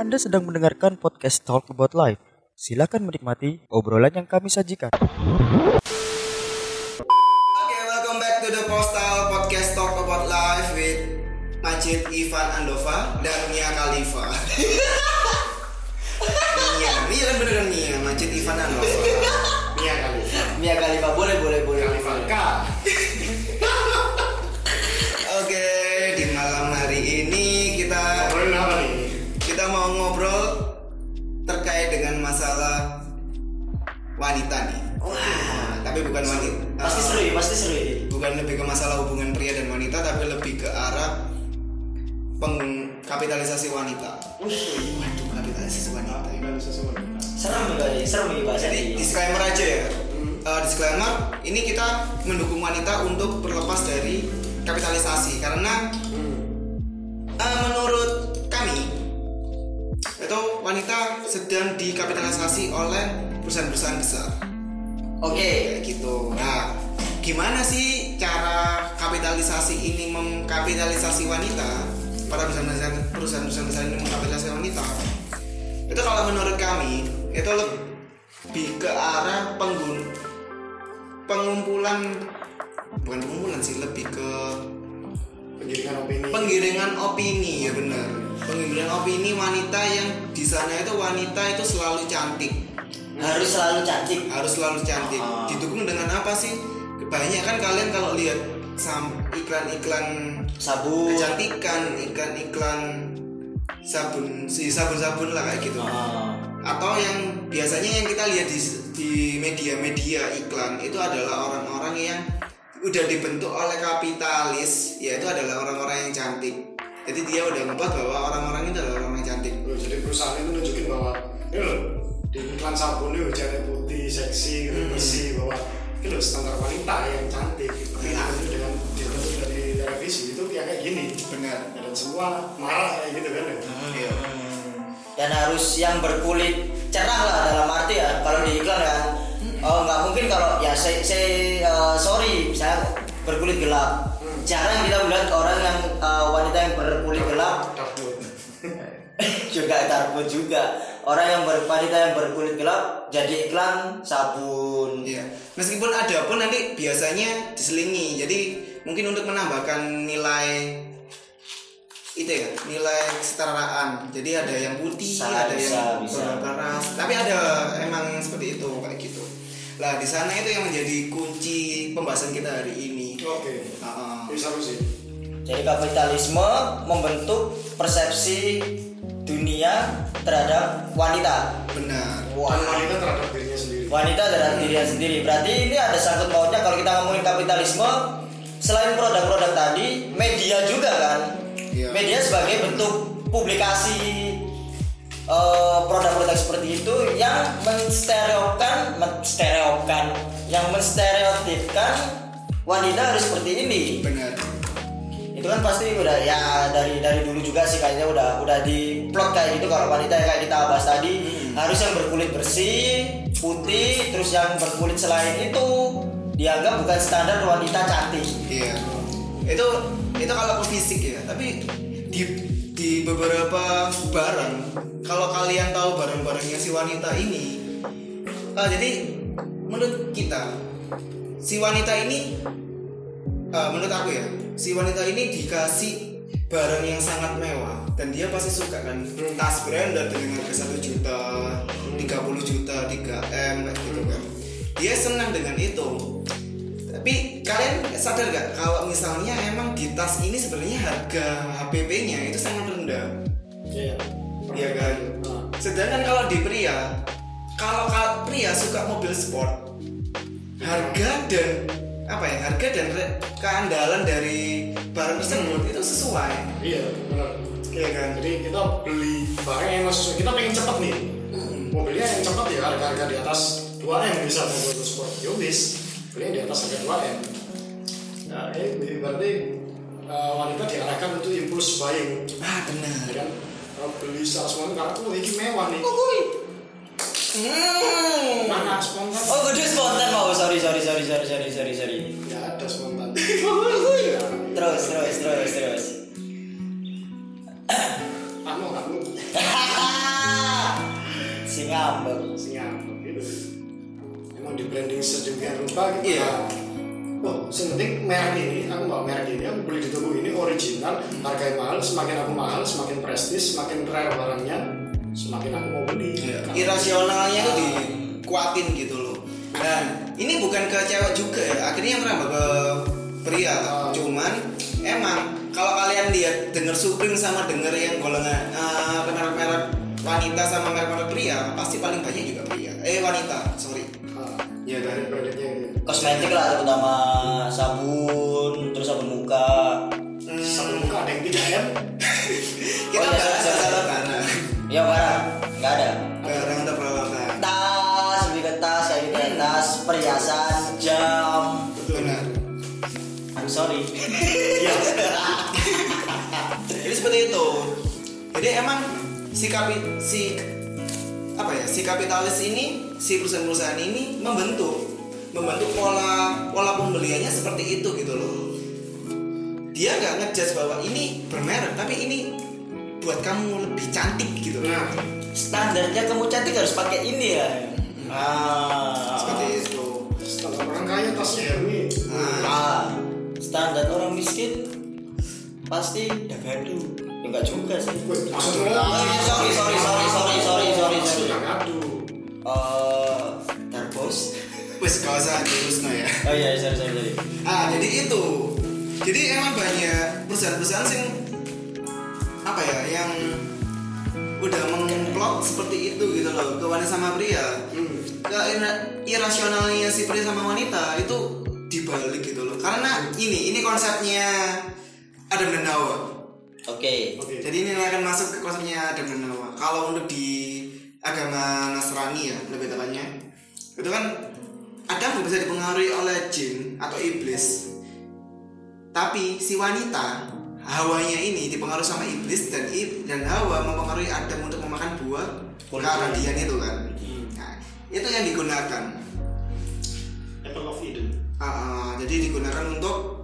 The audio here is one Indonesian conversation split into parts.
Anda sedang mendengarkan podcast Talk About Life. Silakan menikmati obrolan yang kami sajikan. Oke, welcome back to the Postal Podcast Talk About Life with Majid Ivan Andova dan Mia Khalifa. Mia, Mia kan beneran Mia, Majid Ivan Andova. Mia Khalifa Mia Khalifa, boleh, boleh, boleh. Khalifa K wanita nih. Wah, tapi bukan wanita. Pasti seru ya, pasti seru ya. bukan lebih ke masalah hubungan pria dan wanita tapi lebih ke arah pengkapitalisasi wanita. Waduh, kapitalisasi wanita. Tinggal sesuatu Serem juga ya, serem ya bahasa Jadi ini. disclaimer aja ya. Eh, disclaimer, ini kita mendukung wanita untuk berlepas dari kapitalisasi karena eh, menurut kami itu wanita sedang dikapitalisasi oleh perusahaan-perusahaan besar. Oke, kayak gitu. Nah, gimana sih cara kapitalisasi ini mengkapitalisasi wanita? Para perusahaan perusahaan-perusahaan besar ini mengkapitalisasi wanita. Itu kalau menurut kami itu lebih ke arah penggun pengumpulan bukan pengumpulan sih lebih ke Pendidikan opini penggiringan opini ya benar penggiringan opini wanita yang di sana itu wanita itu selalu cantik harus selalu cantik. harus selalu cantik Ah. didukung dengan apa sih banyak kan kalian kalau lihat sam iklan-iklan Sabun. kecantikan iklan-iklan sabun si sabun-sabun lah kayak gitu Ah, atau yang biasanya yang kita lihat di di media-media iklan itu adalah orang-orang yang udah dibentuk oleh kapitalis yaitu adalah orang-orang yang cantik jadi dia udah membuat bahwa orang-orang itu adalah orang yang cantik Loh, Jadi perusahaan itu nunjukin bahwa Ini loh iklan sabun itu wajahnya putih, seksi, gitu, bersih Bahwa Ini loh standar wanita yang cantik gitu. Iya. Itu dengan dibentuk dari televisi itu ya kayak gini benar Dan semua marah kayak gitu kan ya Iya. Dan harus yang berkulit cerah lah dalam arti ya. Kalau di iklan kan, oh nggak mungkin kalau ya saya, saya eh, sorry, saya berkulit gelap. Jarang kita melihat orang yang eh, wanita yang berkulit gelap Dapur juga tarbut juga orang yang ber, wanita yang berkulit gelap jadi iklan sabun Iya. Meskipun ada pun nanti biasanya diselingi. Jadi mungkin untuk menambahkan nilai itu ya, nilai kesetaraan. Jadi ada yang putih, Bisa, ada bisa, yang bisa. berwarna keras. Tapi ada emang seperti itu kayak gitu. Lah di sana itu yang menjadi kunci pembahasan kita hari ini. Oke Heeh. Ini seru sih jadi kapitalisme membentuk persepsi dunia terhadap wanita Benar. Dan Wah. wanita terhadap dirinya sendiri wanita terhadap dirinya sendiri berarti ini ada sangkut pautnya kalau kita ngomongin kapitalisme selain produk-produk tadi media juga kan Iya. media sebagai bentuk publikasi eh, produk-produk seperti itu yang menstereokan menstereokan yang menstereotipkan wanita harus seperti ini Benar. Itu kan pasti udah ya dari dari dulu juga sih kayaknya udah udah di plot kayak gitu kalau wanita yang kayak kita bahas tadi. Harus yang berkulit bersih putih terus yang berkulit selain itu dianggap bukan standar wanita cantik. Iya. Itu itu kalau fisik ya, tapi di di beberapa barang kalau kalian tahu barang-barangnya si wanita ini ah, jadi menurut kita si wanita ini ah, menurut aku ya si wanita ini dikasih barang yang sangat mewah dan dia pasti suka kan? Tas branded dengan harga 1 juta 30 juta 3 m gitu kan? Dia senang dengan itu. Tapi kalian sadar gak kalau misalnya emang di tas ini sebenarnya harga HPP-nya itu sangat rendah, Iya. Ya kan? Sedangkan kalau di pria, kalau ka- pria suka mobil sport, harga dan apa ya harga dan keandalan dari barang tersebut itu sesuai, Iya benar. Ya kan? Jadi kita beli barang yang sesuai Kita pengen cepet nih. Mobilnya yang cepet ya harga-harga di atas 2M bisa mobil sport Ya wis Belinya di atas harga 2M Nah ini berarti eh, wanita diarahkan untuk impuls buying. Ah benar. ya kan? Beli secara spontan karena tuh ini mewah nih Hmm. Mana spontan? Oh, gue spontan mau. Oh, sorry, sorry, sorry, sorry, sorry, sorry, sorry. Ya ada spontan. terus, terus, terus, terus. Kamu, kamu. si ngambek. Gitu. Emang di branding sedemikian rupa gitu. Iya. Yeah. Oh, yang penting merek ini, aku mau merek ini, aku beli di toko ini original, harga mahal, semakin aku mahal, semakin prestis, semakin rare barangnya, semakin aku mau beli. Karena- irasionalnya tuh dikuatin gitu loh. Dan ini bukan ke cewek juga ya. Akhirnya merambah ke pria. Ah. cuman emang kalau kalian lihat denger Supreme sama denger yang golongan eh, merek-merek wanita sama merek-merek pria pasti paling banyak juga pria. Eh wanita sorry. Ah, ya kan branded-brandednya gitu kosmetik lah terutama sabun terus sabun muka jadi emang si kapi si apa ya si kapitalis ini si perusahaan-perusahaan ini membentuk membentuk pola pola pembeliannya seperti itu gitu loh. Dia nggak ngejudge bahwa ini bermerek tapi ini buat kamu lebih cantik gitu loh. Nah standarnya kamu cantik harus pakai ini ya. Ah. Seperti itu. Standar orang kaya tasnya Hermes nah, ah. Standar orang miskin pasti dagadu ya enggak juga sih. Maksud iya, sorry, sorry, sorry, sorry, sorry, sorry, sorry. ngadu eh Darbos wes gak usah no ya. Oh iya sorry sorry sorry. Ah jadi itu. Jadi emang banyak perusahaan-perusahaan sing apa ya yang udah mengplot seperti itu gitu loh ke wanita sama pria. Hmm. ke ira- irasionalnya si pria sama wanita itu dibalik gitu loh. Karena ini ini konsepnya Adam dan Hawa oke. Oke. Jadi ini akan masuk ke konsepnya Adam dan Hawa kalau untuk di agama Nasrani ya lebih tepatnya itu kan Adam bisa dipengaruhi oleh jin atau iblis. Tapi si wanita Hawanya ini dipengaruhi sama iblis dan ib dan Hawa mempengaruhi Adam untuk memakan buah keabadian itu kan. Nah, itu yang digunakan. Apple of Eden. Ah, ah, jadi digunakan untuk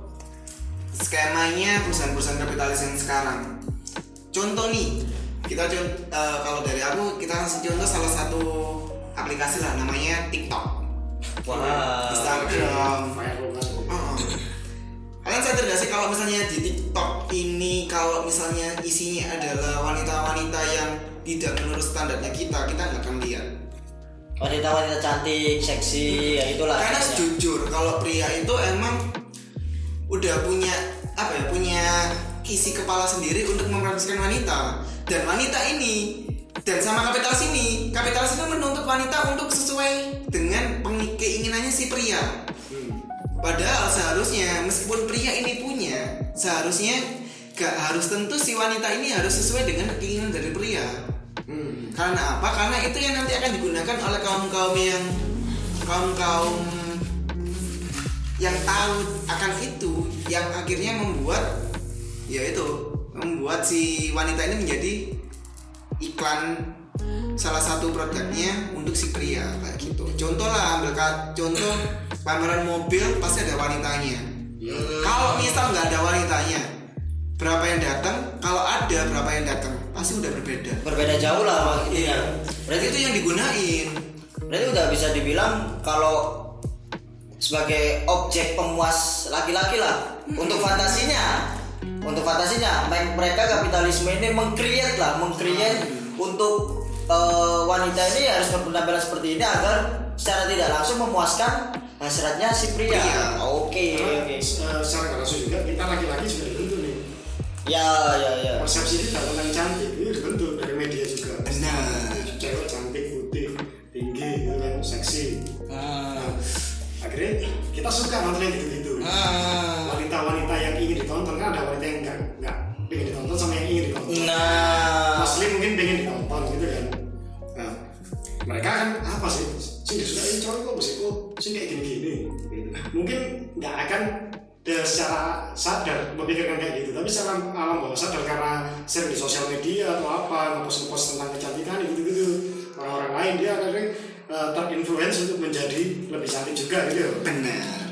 skemanya perusahaan-perusahaan kapitalis yang sekarang. Contoh nih, kita eh, kalau dari aku kita kasih contoh salah satu aplikasi lah namanya TikTok, wah Instagram. Ah, ah. Kalian sadar gak sih kalau misalnya di TikTok ini kalau misalnya isinya adalah wanita-wanita yang tidak menurut standarnya kita, kita nggak akan lihat. wanita wanita cantik seksi ya itulah karena jujur kalau pria itu emang udah punya apa ya punya isi kepala sendiri untuk memperhatikan wanita dan wanita ini dan sama kapitalis ini kapitalis ini menuntut wanita untuk sesuai dengan keinginannya si pria padahal seharusnya meskipun pria ini punya seharusnya gak harus tentu si wanita ini harus sesuai dengan keinginan dari pria hmm. karena apa? Karena itu yang nanti akan digunakan oleh kaum kaum yang kaum kaum yang tahu akan itu, yang akhirnya membuat ya itu membuat si wanita ini menjadi iklan salah satu produknya untuk si pria kayak gitu. Contoh lah ambil contoh pameran mobil pasti ada wanitanya. Kalau misal nggak ada wanitanya, berapa yang datang? Kalau ada berapa yang datang? Pasti udah berbeda. berbeda jauh lah. Iya. Berarti itu yang digunain. berarti udah bisa dibilang kalau sebagai objek pemuas laki-laki lah untuk fantasinya untuk fantasinya me- mereka kapitalisme ini mengcreate lah mengcreate untuk eh, wanita ini harus berpenampilan seperti ini agar secara tidak langsung memuaskan hasratnya si pria. Pria. Oke Karena oke. eh, secara nggak langsung juga kita laki-laki juga dibentuk nih Ya ya ya. persepsi kita tentang cantik itu akhirnya kita suka nonton yang gitu-gitu Hmm. wanita-wanita yang ingin ditonton kan ada wanita yang nggak nggak pengen ditonton sama yang ingin ditonton. Nah. Muslim mungkin pengen ditonton gitu kan. Nah mereka kan apa sih? Sih disukai cowok kok sih? Kok sih kayak gini-gini? Gitu. mungkin nggak akan ya, secara sadar memikirkan kayak gitu. Tapi secara alam bawah sadar karena sering di sosial media atau apa ngepost-ngepost tentang kecantikan gitu-gitu. Orang-orang lain dia akhirnya uh, terinfluence untuk menjadi lebih cantik juga gitu Benar.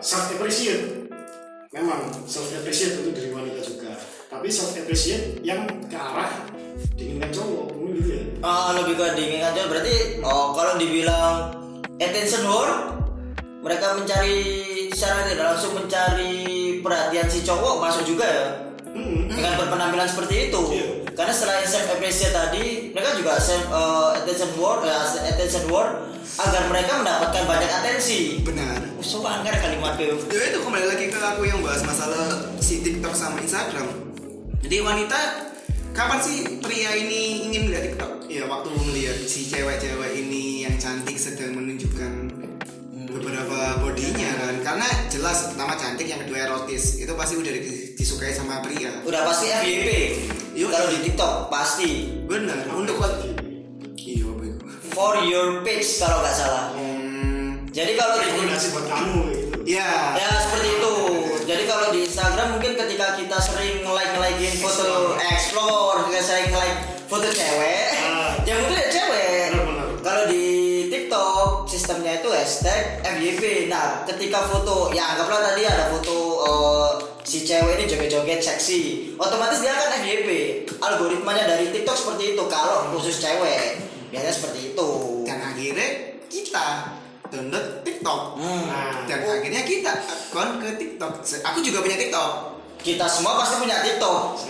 self appreciate memang self appreciate untuk diri wanita juga. Tapi self appreciate yang ke arah diinginkan cowok gitu ya. Ah, lebih ke diinginkan cowok. Berarti oh kalau dibilang attention whore mereka mencari secara tidak langsung mencari perhatian si cowok masuk juga ya? Hmm. dengan berpenampilan seperti itu. Iya. Karena selain self appreciate tadi mereka juga self uh, attention word uh, attention word agar mereka mendapatkan banyak atensi. Benar. So anggar kalimat itu ya itu kembali lagi ke aku yang bahas masalah si TikTok sama Instagram. Jadi wanita kapan sih pria ini ingin melihat TikTok? Ya waktu melihat si cewek-cewek ini yang cantik sedang menunjukkan beberapa bodinya kan? Karena jelas pertama cantik yang kedua erotis. Itu pasti udah di- disukai sama pria. Udah pasti FYP Yuk. kalau di TikTok pasti benar untuk iya for your page kalau nggak salah hmm, jadi kalau di rekomendasi buat kamu gitu ya Ya seperti itu. Jadi kalau di Instagram mungkin ketika kita sering like likein foto explore, kita sering like foto cewek, Ah. yang itu ya cewek. Kalau di TikTok sistemnya itu hashtag FYP. Nah, ketika foto, ya anggaplah tadi ada foto eh, si cewek ini joget-joget seksi, otomatis dia akan FYP. Algoritmanya dari TikTok seperti itu. Kalau khusus cewek, biasanya seperti itu. dan akhirnya kita download TikTok Hmm. nah dan akhirnya kita akun ke TikTok aku juga punya TikTok Kita semua pasti punya TikTok.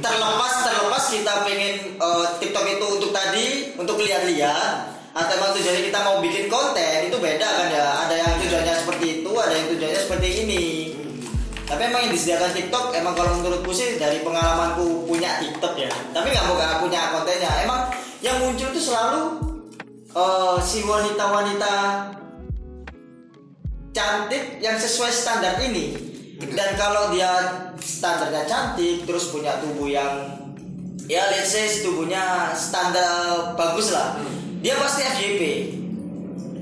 terlepas terlepas kita pengen eh, TikTok itu untuk tadi untuk lihat-lihat atau emang tujuannya kita mau bikin konten itu beda kan ya ada yang tujuannya seperti itu ada yang tujuannya seperti ini tapi emang yang disediakan TikTok emang kalau menurutku sih dari pengalamanku punya TikTok ya. Tapi nggak mau punya kontennya. Emang yang muncul itu selalu eh, si wanita-wanita cantik yang sesuai standar ini. Dan kalau dia standarnya cantik terus punya tubuh yang ya let's say tubuhnya standar bagus lah. Dia pasti FYP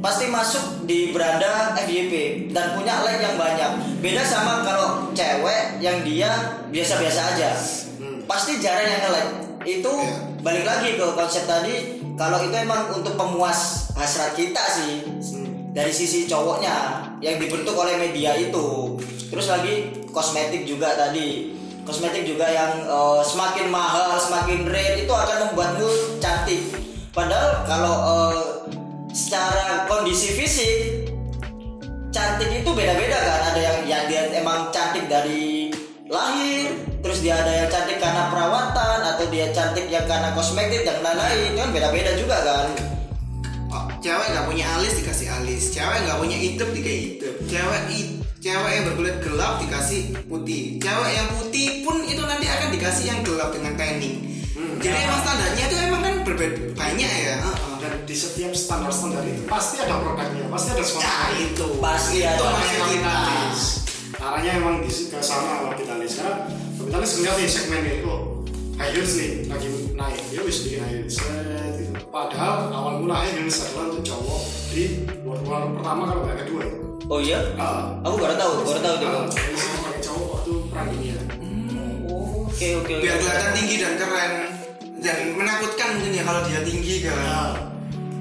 pasti masuk di beranda FYP dan punya like yang banyak. Beda sama kalau cewek yang dia biasa-biasa aja. Pasti jarang yang nge-like. Itu Iya. balik lagi ke konsep tadi kalau itu emang untuk pemuas hasrat kita sih dari sisi cowoknya yang dibentuk oleh media itu. Terus lagi kosmetik juga tadi. Kosmetik juga yang eh, semakin mahal semakin rare itu akan membuatmu cantik. Padahal kalau eh, secara kondisi fisik cantik itu beda-beda kan? Ada yang yang dia emang cantik dari lahir terus dia ada yang cantik karena perawatan atau dia cantik yang karena kosmetik dan lain-lain. Itu kan beda-beda juga kan? Oh, cewek nggak punya alis dikasih alis? Cewek nggak punya hitam dikasih hitam. Cewek i- cewek yang berkulit gelap dikasih putih. Cewek yang putih pun itu nanti akan dikasih yang gelap dengan tanning Hmm. jadi emang standarnya itu emang kan berbeda banyak ya Heeh. dan di setiap standar-standar itu pasti ada produknya pasti ada Nah, sponsornya itu Pasti itu ada. maksud kita arahnya emang di ke sana kalau kita lihat sekarang kita lihat ngeliat nih segmen ini kok high heels nih lagi naik dia bisa bikin high gitu. padahal awal mula high heels adalah untuk cowok di world war pertama kalau nggak kedua ya oh iya Ah. aku baru tahu baru tahu tuh Ah, high itu pakai cowok waktu perang dunia oke oke oke. Biar kelihatan tinggi dan keren. Dan menakutkan mungkin ya kalau dia tinggi kan Ah.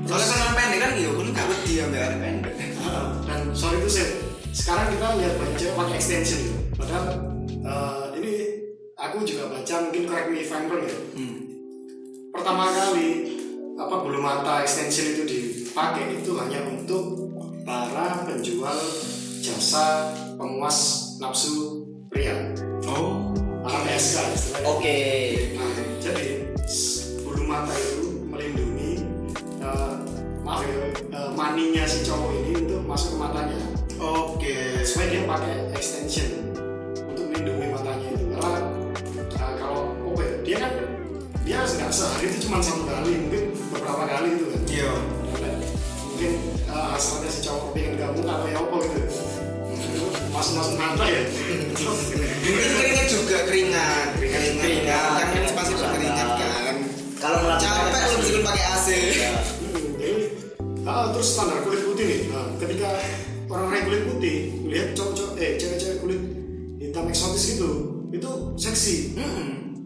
soalnya kan orang pendek kan ya pun nggak wedi sampai orang pendek. Ah, dan soal itu sih sekarang kita lihat banyak cewek pakai extension. Gitu padahal eh, ini aku juga baca mungkin correct me if I'm wrong ya. Pertama kali apa bulu mata extension itu dipakai itu hanya untuk para penjual jasa pemuas nafsu pria. Oh APSK istilahnya oke. Nah, jadi bulu mata itu melindungi eh, maaf ya eh, maninya si cowok ini untuk masuk ke matanya. Oke. Supaya dia pakai extension untuk melindungi matanya itu. Karena eh, kalau ya, dia kan dia nggak sehari itu cuma satu kali mungkin beberapa kali itu kan. Iya. Karena mungkin uh, hasratnya si cowok pengen gabung atau ya apa gitu. Masuk masuk mata ya pakai AC Hmm, jadi ah, terus standar kulit putih nih. Nah, ketika orang-orang kulit putih lihat cowok-cowok eh cewek-cewek kulit hitam eksotis gitu itu seksi.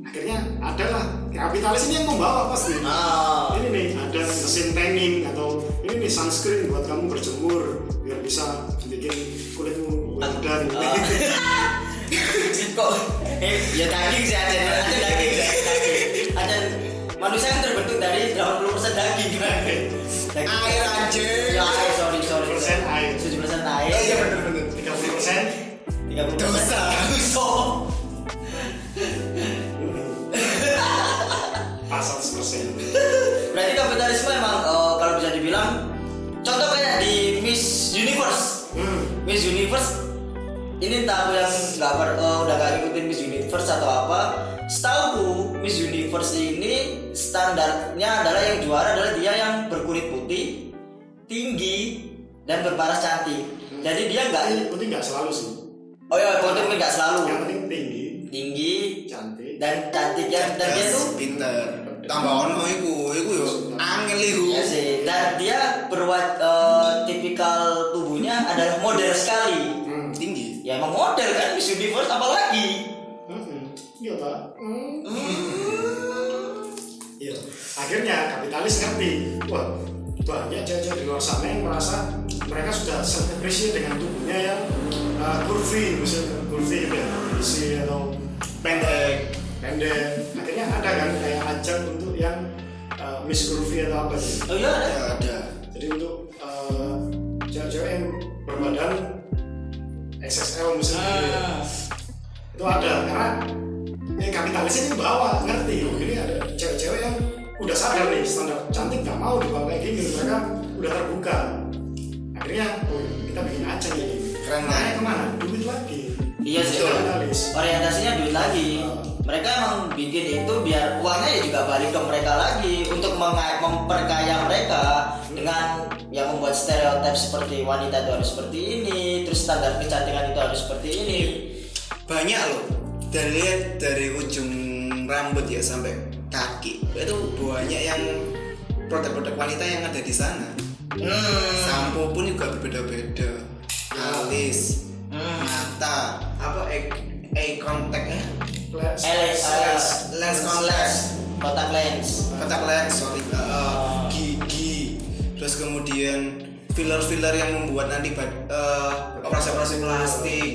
Akhirnya adalah kapitalis ini yang membawa pasti Ah. ini nih ada mesin tanning atau ini nih sunscreen buat kamu berjemur biar bisa bikin kulitmu muda gitu. kok eh ya daging sih ada ada daging ada manusia kan terbentuk dari 80% daging kan daging Air, anjing. ya air sorry sorry 70% air. 70% 30 Dosa. pas 100 persen Berarti kapitalisme emang eh, kalau bisa dibilang contoh kayak di Miss Universe. hmm. Miss Universe ini entah aku yang nggak eh, udah gak ngikutin Miss Universe atau apa. Setahu Miss Universe ini standarnya adalah yang juara adalah dia yang berkulit putih, tinggi dan berparas cantik. Jadi dia nggak penting nggak selalu sih oh ya putih nggak selalu yang penting tinggi tinggi cantik dan cantik ya dan dia tuh pinter. Tambah ono iku, iku yo angel iku. Iya sih, dan dia berwat eh, tipikal tubuhnya adalah model sekali. hmm. Tinggi. Ya emang model kan Miss Universe apalagi? Hmm. iya pak iya akhirnya kapitalis ngerti wah banyak cewek-cewek di luar sana yang merasa mereka sudah self appreciate dengan tubuhnya yang uh, curvy misalnya curvy gitu ya isi atau Pendek. pendek akhirnya ada kan kayak ajang untuk yang uh, miss curvy atau apa gitu Oh iya ada. Ya ada. jadi untuk uh, cewek-cewek yang berbadan XXL misalnya gitu ya. Hmm. itu ada karena eh, kapitalis ini bawa ngerti ini ada cewek-cewek yang udah sadar nih standar cantik nggak mau dibawa kayak gini mereka udah terbuka akhirnya oh, kita bikin aja nih Keren, kan? Makanya ke mana duit lagi Iya sih. Orientasinya duit lagi. Mereka emang bikin itu biar uangnya ya juga balik ke mereka lagi untuk memperkaya mereka dengan yang membuat stereotip seperti wanita itu harus seperti ini, terus standar kecantikan itu harus seperti ini. Banyak loh. Dari lihat dari ujung rambut ya sampai kaki itu banyak yang produk-produk wanita yang ada di sana. Hmm. Sampo pun juga berbeda-beda. Alis, Hmm. mata, apa eye, contact ya? Lens. LS, Lens, lens contact. kotak lens. Kontak lens, sorry, uh, gigi, terus kemudian filler-filler yang membuat nanti uh, operasi-operasi plastik,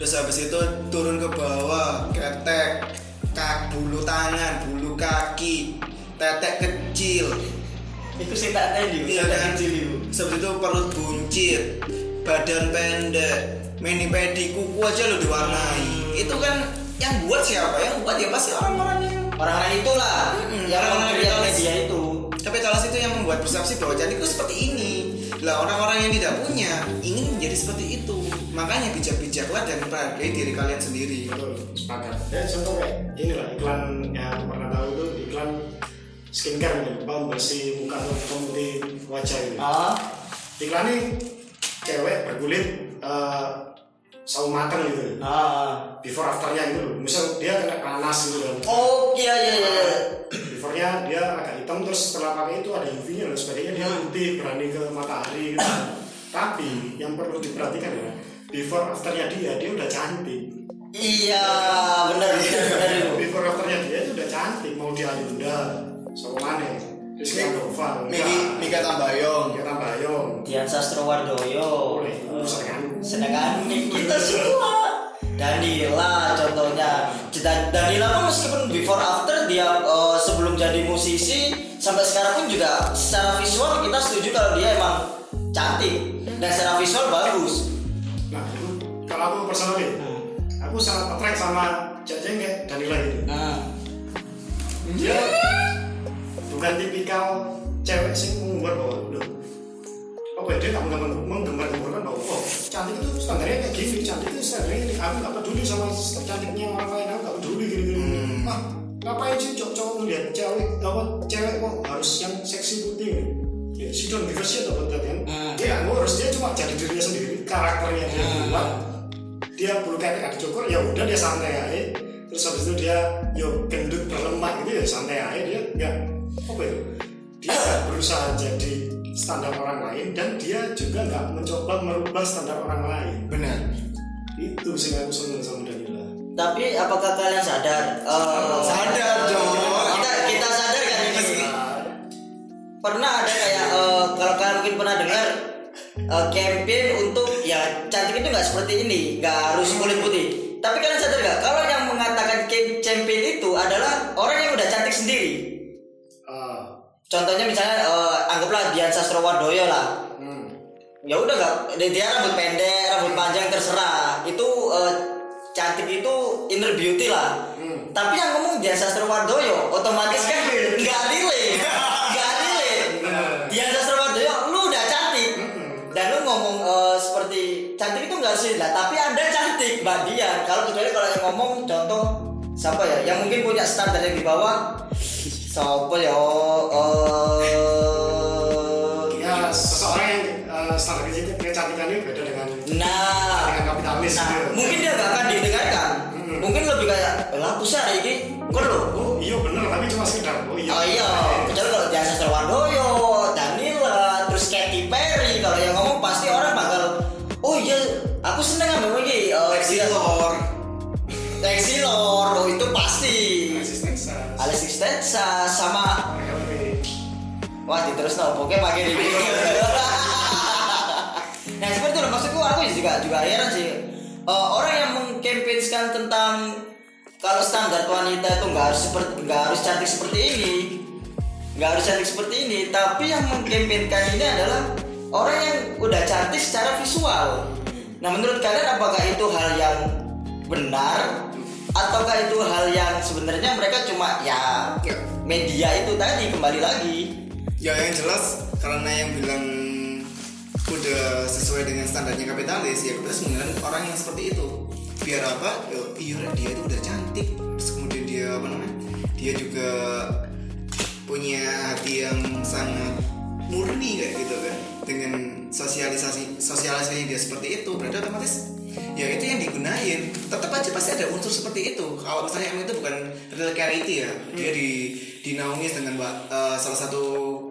terus habis itu turun ke bawah, ketek, kak, bulu tangan, bulu kaki, tetek kecil, Itu sih tak tahu Iya kan? kecil itu. Perut buncit, badan pendek, mini pedi, kuku aja lo diwarnai. Itu kan yang buat siapa? Yang buat ya pasti orang-orang yang Orang-orang itulah Mm-mm, yang orang-orang media itu. Kapitalis itu yang membuat persepsi bahwa cantik itu seperti ini. Lah orang-orang yang tidak punya ingin menjadi seperti itu. Makanya bijak-bijaklah dan menghargai diri kalian sendiri. betul sepakat ya contoh kayak inilah iklan yang aku pernah tahu itu iklan skincare mungkin pembersih muka atau pemutih wajah gitu Ah, iklannya cewek berkulit uh, sawo mateng gitu ah. before afternya gitu loh misal dia kena panas gitu kan Oh iya iya iya. Beforenya dia agak hitam terus setelah pakai itu ada UV nya dan sebagainya dia putih berani ke matahari gitu. tapi yang perlu diperhatikan ya before afternya dia dia udah cantik Iya benar before afternya dia itu udah cantik mau dia Ayunda sama mana Rizky Andova Miki Mika Tambayong. kita Bayong Dian Sastrowardoyo. boleh senengan Sedangkan kita semua. Danila contohnya. Dan Danila pun meskipun before after dia eh, sebelum jadi musisi sampai sekarang pun juga secara visual kita setuju kalau dia emang cantik. Dan secara visual bagus. nah itu kalau aku personally aku sangat attract sama cewek kayak Danila gitu. Nah, dia bukan tipikal cewek sih menggambar bahwa loh apa ya dia nggak menggambar menggambar-gambarkan bahwa oh cantik itu standarnya kayak gini cantik itu standarnya ini aku nggak peduli sama cantiknya orang lain aku nggak peduli gini gini. Hmm. ah ngapain sih cowok-cowok ngeliat cewek apa cewek kok harus yang seksi putih ya she don't give a shit about that kan? Hmm. dia nggak harus dia cuma jadi dirinya sendiri karakternya dia buat dia bulu ketek ada cukur ya udah dia santai aja. Terus habis itu dia yo gendut berlemak gitu ya santai aja. Dia nggak apa ya dia berusaha jadi standar orang lain dan dia juga nggak mencoba merubah standar orang lain Benar. itu sih aku seneng sama Danila tapi apakah kalian sadar? eh, Sadar dong. Kita kita sadar kan ini? Nah, pernah ada kayak eh, kalau kalian mungkin pernah dengar eh, campaign untuk ya cantik itu nggak seperti ini nggak harus kulit putih tapi kalian sadar nggak kalau yang mengatakan cam- campaign itu adalah orang yang udah cantik sendiri contohnya misalnya eh, anggaplah Dian Sastrowardoyo lah. Hmm, ya udah nggak dia- rambut pendek rambut panjang terserah. Itu eh, cantik itu inner beauty lah. Hmm. tapi yang ngomong Dian Sastrowardoyo otomatis kan nggak relate. nggak relate. Dian Sastrowardoyo lu udah cantik. Dan lu ngomong eh, seperti cantik itu nggak sih? Lah tapi anda cantik mbak Dian. Kalau kecuali kalau yang ngomong contoh siapa ya? Yang mungkin punya standar yang di bawah siapa ya eh ya seseorang yang eh, standar kecantik- kecantikannya beda dengan Nah, dengan kapitalis nah, gitu. mungkin dia gak akan didengarkan. Mungkin lebih kayak, lah aku sih hari ini, kok lo? oh iya bener tapi cuma sekedar oh iya Oh iya, kecuali kalau Jasa Sarwandoyo, Danila, terus Katy Perry, kalau yang ngomong pasti orang bakal, oh iya, aku seneng sama ini. Uh, Exilor Exilor, oh itu pasti. Texas sama Wah, terus no, pokoknya pakai ini. nah, seperti itu loh, maksudku aku juga juga heran sih. Eh, orang yang mengkampanyekan tentang kalau standar wanita itu nggak harus seperti nggak harus cantik seperti ini, nggak harus cantik seperti ini, tapi yang mengkampanyekan ini adalah orang yang udah cantik secara visual. Nah, menurut kalian apakah itu hal yang benar ataukah itu hal yang sebenarnya mereka cuma ya media itu tadi kembali lagi? Ya yang jelas karena yang bilang udah sesuai dengan standarnya kapitalis ya kapitalis menggunakan orang yang seperti itu. Biar apa? Ya, iya dia itu udah cantik. Terus kemudian dia apa namanya? Dia juga punya hati yang sangat murni kayak gitu kan. Dengan sosialisasi sosialisasinya dia seperti itu berarti otomatis ya itu yang digunain. Tetap aja pasti ada unsur seperti itu. Kalau misalnya emang itu bukan real charity ya dia di dinaungi dengan eh, salah satu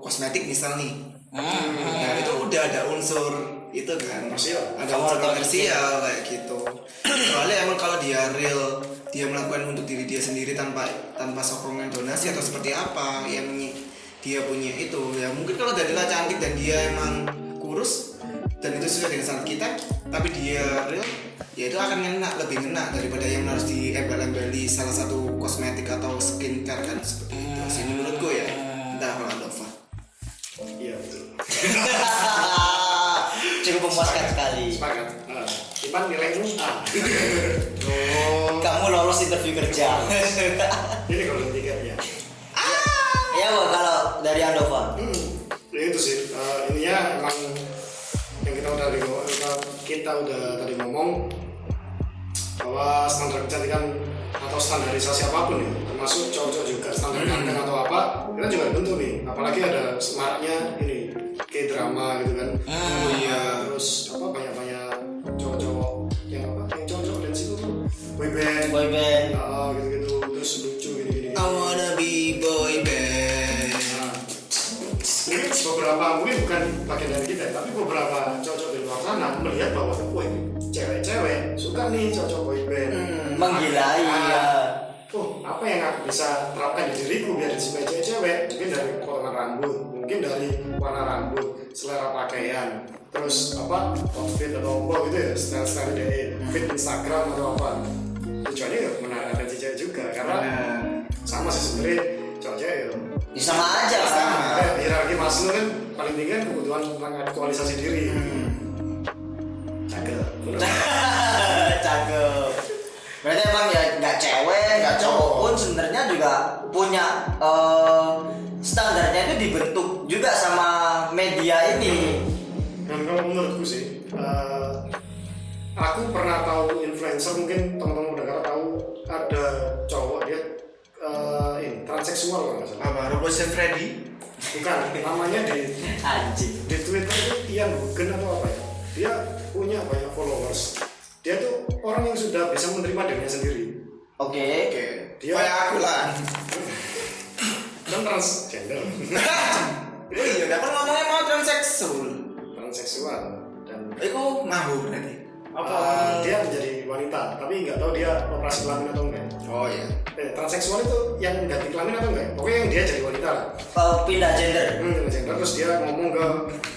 kosmetik misal nih. Nah itu udah ada unsur itu kan. Komersial. ada unsur komersial kayak gitu. Soalnya emang kalau dia real dia melakukan untuk diri dia sendiri tanpa tanpa sokongan donasi atau seperti apa yang dia punya itu ya mungkin kalau Danila cantik dan dia emang kurus dan itu sesuai dengan standar kita tapi dia real ya itu akan ngena lebih ngena daripada yang harus diembel-embeli salah satu kosmetik atau skincare kan seperti itu. Sih menurutku ya entah kalau Nova iya betul. Cukup memuaskan sekali. Sepakat. Nah, Ipan nilaimu A kamu lolos interview kerja. Ini kalau tiga ya. Ya Bo, kalau dari Andova Hmm, ya itu sih. Eh, ininya emang udah di, kita udah tadi ngomong bahwa standar kecantikan atau standarisasi apa pun ya, termasuk cowok-cowok juga standar ganteng atau apa, kita juga bentuk nih. Apalagi ada semaraknya ini kayak drama gitu kan. oh iya Terus apa banyak-banyak cowok-cowok yang apa? Yang cowok-cowok dance itu boyband, boyband Ah, gitu-gitu terus lucu gini-gini. I wanna be mungkin beberapa mungkin bukan bagian dari kita tapi beberapa cowok di luar sana melihat bahwa wah cewek-cewek suka nih cocok boyband menggilai Ah, ya oh apa yang aku bisa terapkan di diriku biar disukai cewek-cewek? Mungkin dari potongan rambut mungkin dari warna rambut selera pakaian terus apa outfit atau apa gitu ya style style dari fit Instagram atau apa. Tujuannya ya menarik atensi cewek juga karena sama sih sebenarnya cowok cewek ya sama aja kan Sama. Kayak hierarki Maslow kan paling tinggi kan kebutuhan tentang aktualisasi diri. Cakep. cakep berarti emang ya nggak cewek nggak cowok pun sebenarnya juga punya eh, standarnya itu dibentuk juga sama media ini Dan kalau menurutku sih, eh, aku pernah tahu influencer mungkin teman-teman udah tahu ada cowok dia eh, ini transseksual kalau nggak salah. apa? Robinson Freddy? Bukan, namanya di anjing. di Twitter itu Ian Hugen atau apa ya? Dia punya banyak followers. Dia tuh orang yang sudah bisa menerima dirinya sendiri. oke. Oke. Dia- kayak aku lah. Dan transgender. oh iya dapat ngomongnya mau transseksual. Transseksual. Dan itu mau berarti. Apa? Dia menjadi wanita tapi nggak tahu dia operasi kelamin atau enggak oh iya. Eh, transseksual itu yang ganti kelamin atau enggak pokoknya yang dia jadi wanita lah. Eh, pindah gender. Hmm, transgender. terus dia ngomong ke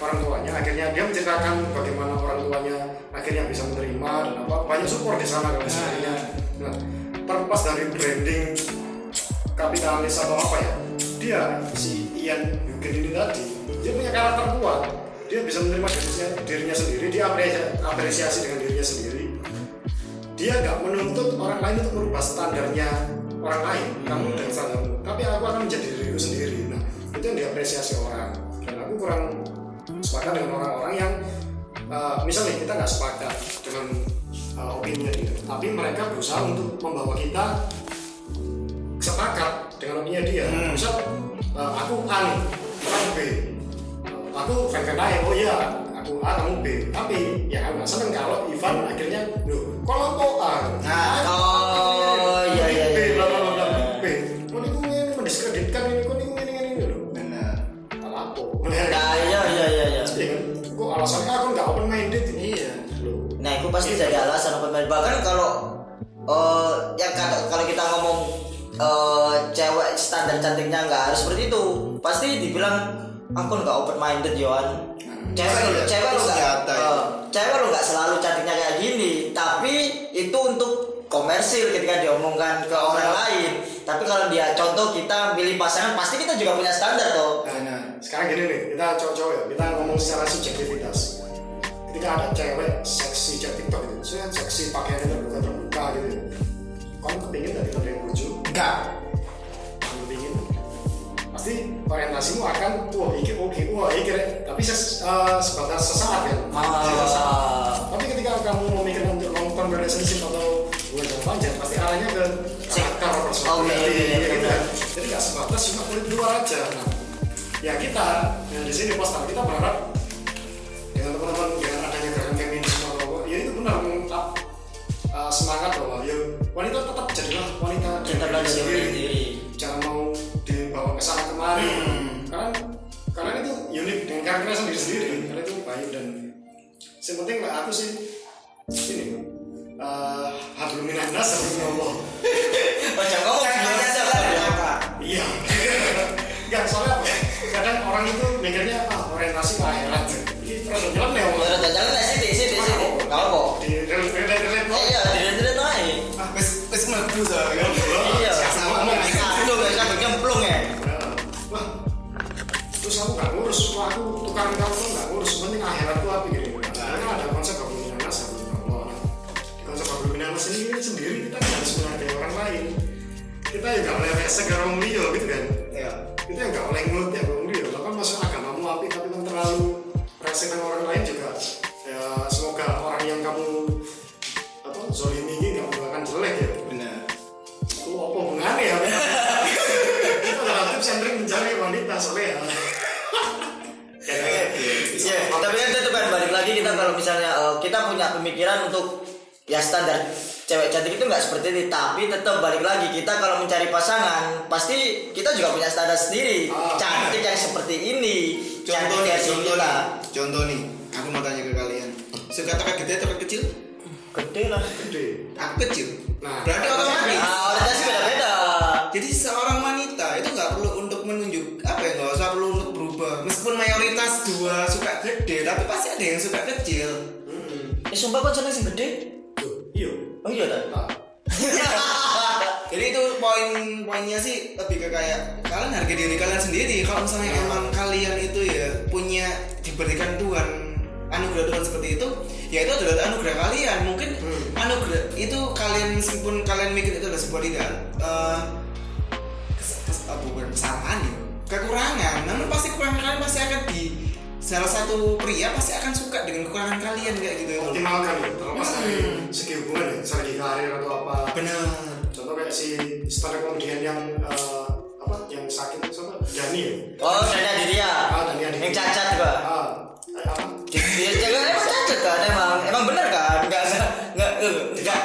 orang tuanya. Akhirnya dia menceritakan bagaimana orang tuanya akhirnya bisa menerima dan apa banyak support di sana kalau sebenarnya nah terlepas dari branding kapitalis atau apa ya dia si Ian Hugen ini tadi dia punya karakter kuat. Dia bisa menerima dirinya, dirinya sendiri dia apresiasi dengan dirinya sendiri dia nggak menuntut orang lain untuk merubah standarnya orang lain. Kamu dan standarmu tapi aku akan menjadi diriku sendiri. Nah itu yang diapresiasi orang. Dan aku kurang sepakat dengan orang-orang yang uh, misalnya kita nggak sepakat dengan uh, opini dia tapi mereka berusaha untuk membawa kita sepakat dengan opini dia. Misal uh, aku A nih B. Aku fan fan aja oh iya aku A kamu B tapi ya aku nggak seneng kalau Ivan akhirnya loh kalau kok A Nah, oh, iya, iya, B iya. bla bla bla bla B kok ini ini mendiskreditkan ini kok ini ini ini ini loh benar apa Nah, iya iya iya iya. Iya kan? Kok alasannya aku nggak open minded ini iya Nah, itu pasti jadi alasan open minded. Bahkan kalau eh yang kata kalau kita ngomong eh cewek standar cantiknya nggak harus seperti itu, pasti dibilang aku nggak open minded Yohan. Cewek lu, Iya, cewek lu nggak, ya. eh, cewek lu nggak selalu cantiknya kayak gini, tapi itu untuk komersil ketika diomongkan ke orang lain. Tapi kalau dia contoh kita pilih pasangan, pasti kita juga punya standar toh. benar sekarang gini nih kita cowok-cowok ya kita ngomong secara subjektivitas ketika ada cewek kulit luar aja. Nah, ya kita yang di sini postal kita berharap dengan teman-teman dengan adanya gerakan feminisme apa ya itu benar mengungkap uh, semangat bahwa ya wanita tetap jadilah wanita dengan Tetaplah diri jadi diri. Sendiri. jangan mau dibawa ke sana kemari. Karena kalian itu unik dengan karakternya sendiri sendiri kalian itu baik dan yang penting lah aku sih ini uh, hablum minan nas Allah Macam kamu itu nggak seperti ini, tapi tetap balik lagi kita kalau mencari pasangan pasti kita juga punya standar sendiri. Ah. Cantik yang seperti ini, contoh nih contoh kita. nih contoh nih aku mau tanya ke kalian suka teka gede teka kecil Gede lah. gede aku kecil Nah, berarti otomatis Ah, orientasi beda-beda. jadi seorang wanita itu nggak perlu untuk menunjuk apa ya nggak usah perlu untuk berubah meskipun mayoritas dua suka gede tapi pasti ada yang suka kecil Eh sumpah kok seneng sing gede? Iya Oh iya nah, jadi itu poin poinnya sih lebih ke kayak kalian harga diri kalian sendiri. Kalau misalnya emang kalian itu ya punya diberikan Tuhan anugerah Tuhan seperti itu ya itu adalah anugerah kalian. Mungkin anugerah itu kalian meskipun kalian mikir itu adalah sebuah tidak kes- kes- eh, bukan kesalahan ya? Kekurangan. Namun pasti kekurangan kalian pasti akan di salah satu pria pasti akan suka dengan kekurangan kalian kayak gitu optimalkan ya terlepas dari segi hubungan ya segi karir atau apa benar contoh kayak si stand up comedian yang eh, apa yang sakit siapa Dani ya Oh, Dani Aditya. ah Dani Aditya Yang cacat juga. ah eh, apa Dia cewek emang cacat kan emang. Emang bener kan? Enggak enggak enggak eh, enggak.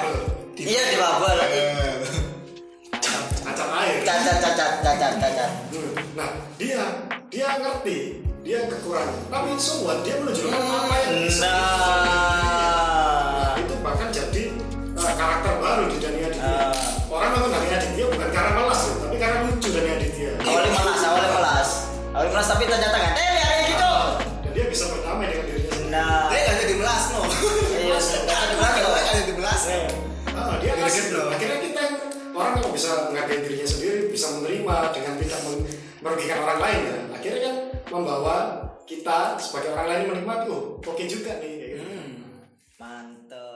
Iya di babel. cacat air Cacat cacat cacat cacat. Hmm. Nah, dia dia ngerti dia kekurangan, tapi semua dia menunjukkan apa yang bisa Nah. itu bahkan jadi uh, karakter baru di Dani Aditya. Ah. Orang nonton Dani Aditya bukan karena malas loh, tapi karena lucu Dani Aditya. Awalnya malas, awalnya malas. Awalnya malas tapi ternyata nggak. Eh, hari gitu. Dan dia bisa berdamai dengan dirinya sendiri. Nah. dia nggak jadi belas no Iya, nggak jadi Dia no. nggak jadi belas Ah, dia Gara-gara kasih gitu. Akhirnya kita orang kalau bisa menghargai dirinya sendiri, bisa menerima dengan tidak merugikan orang lain ya. Akhirnya kan membawa kita sebagai orang lain menikmati oh oke juga nih gitu. Hmm. Mantap.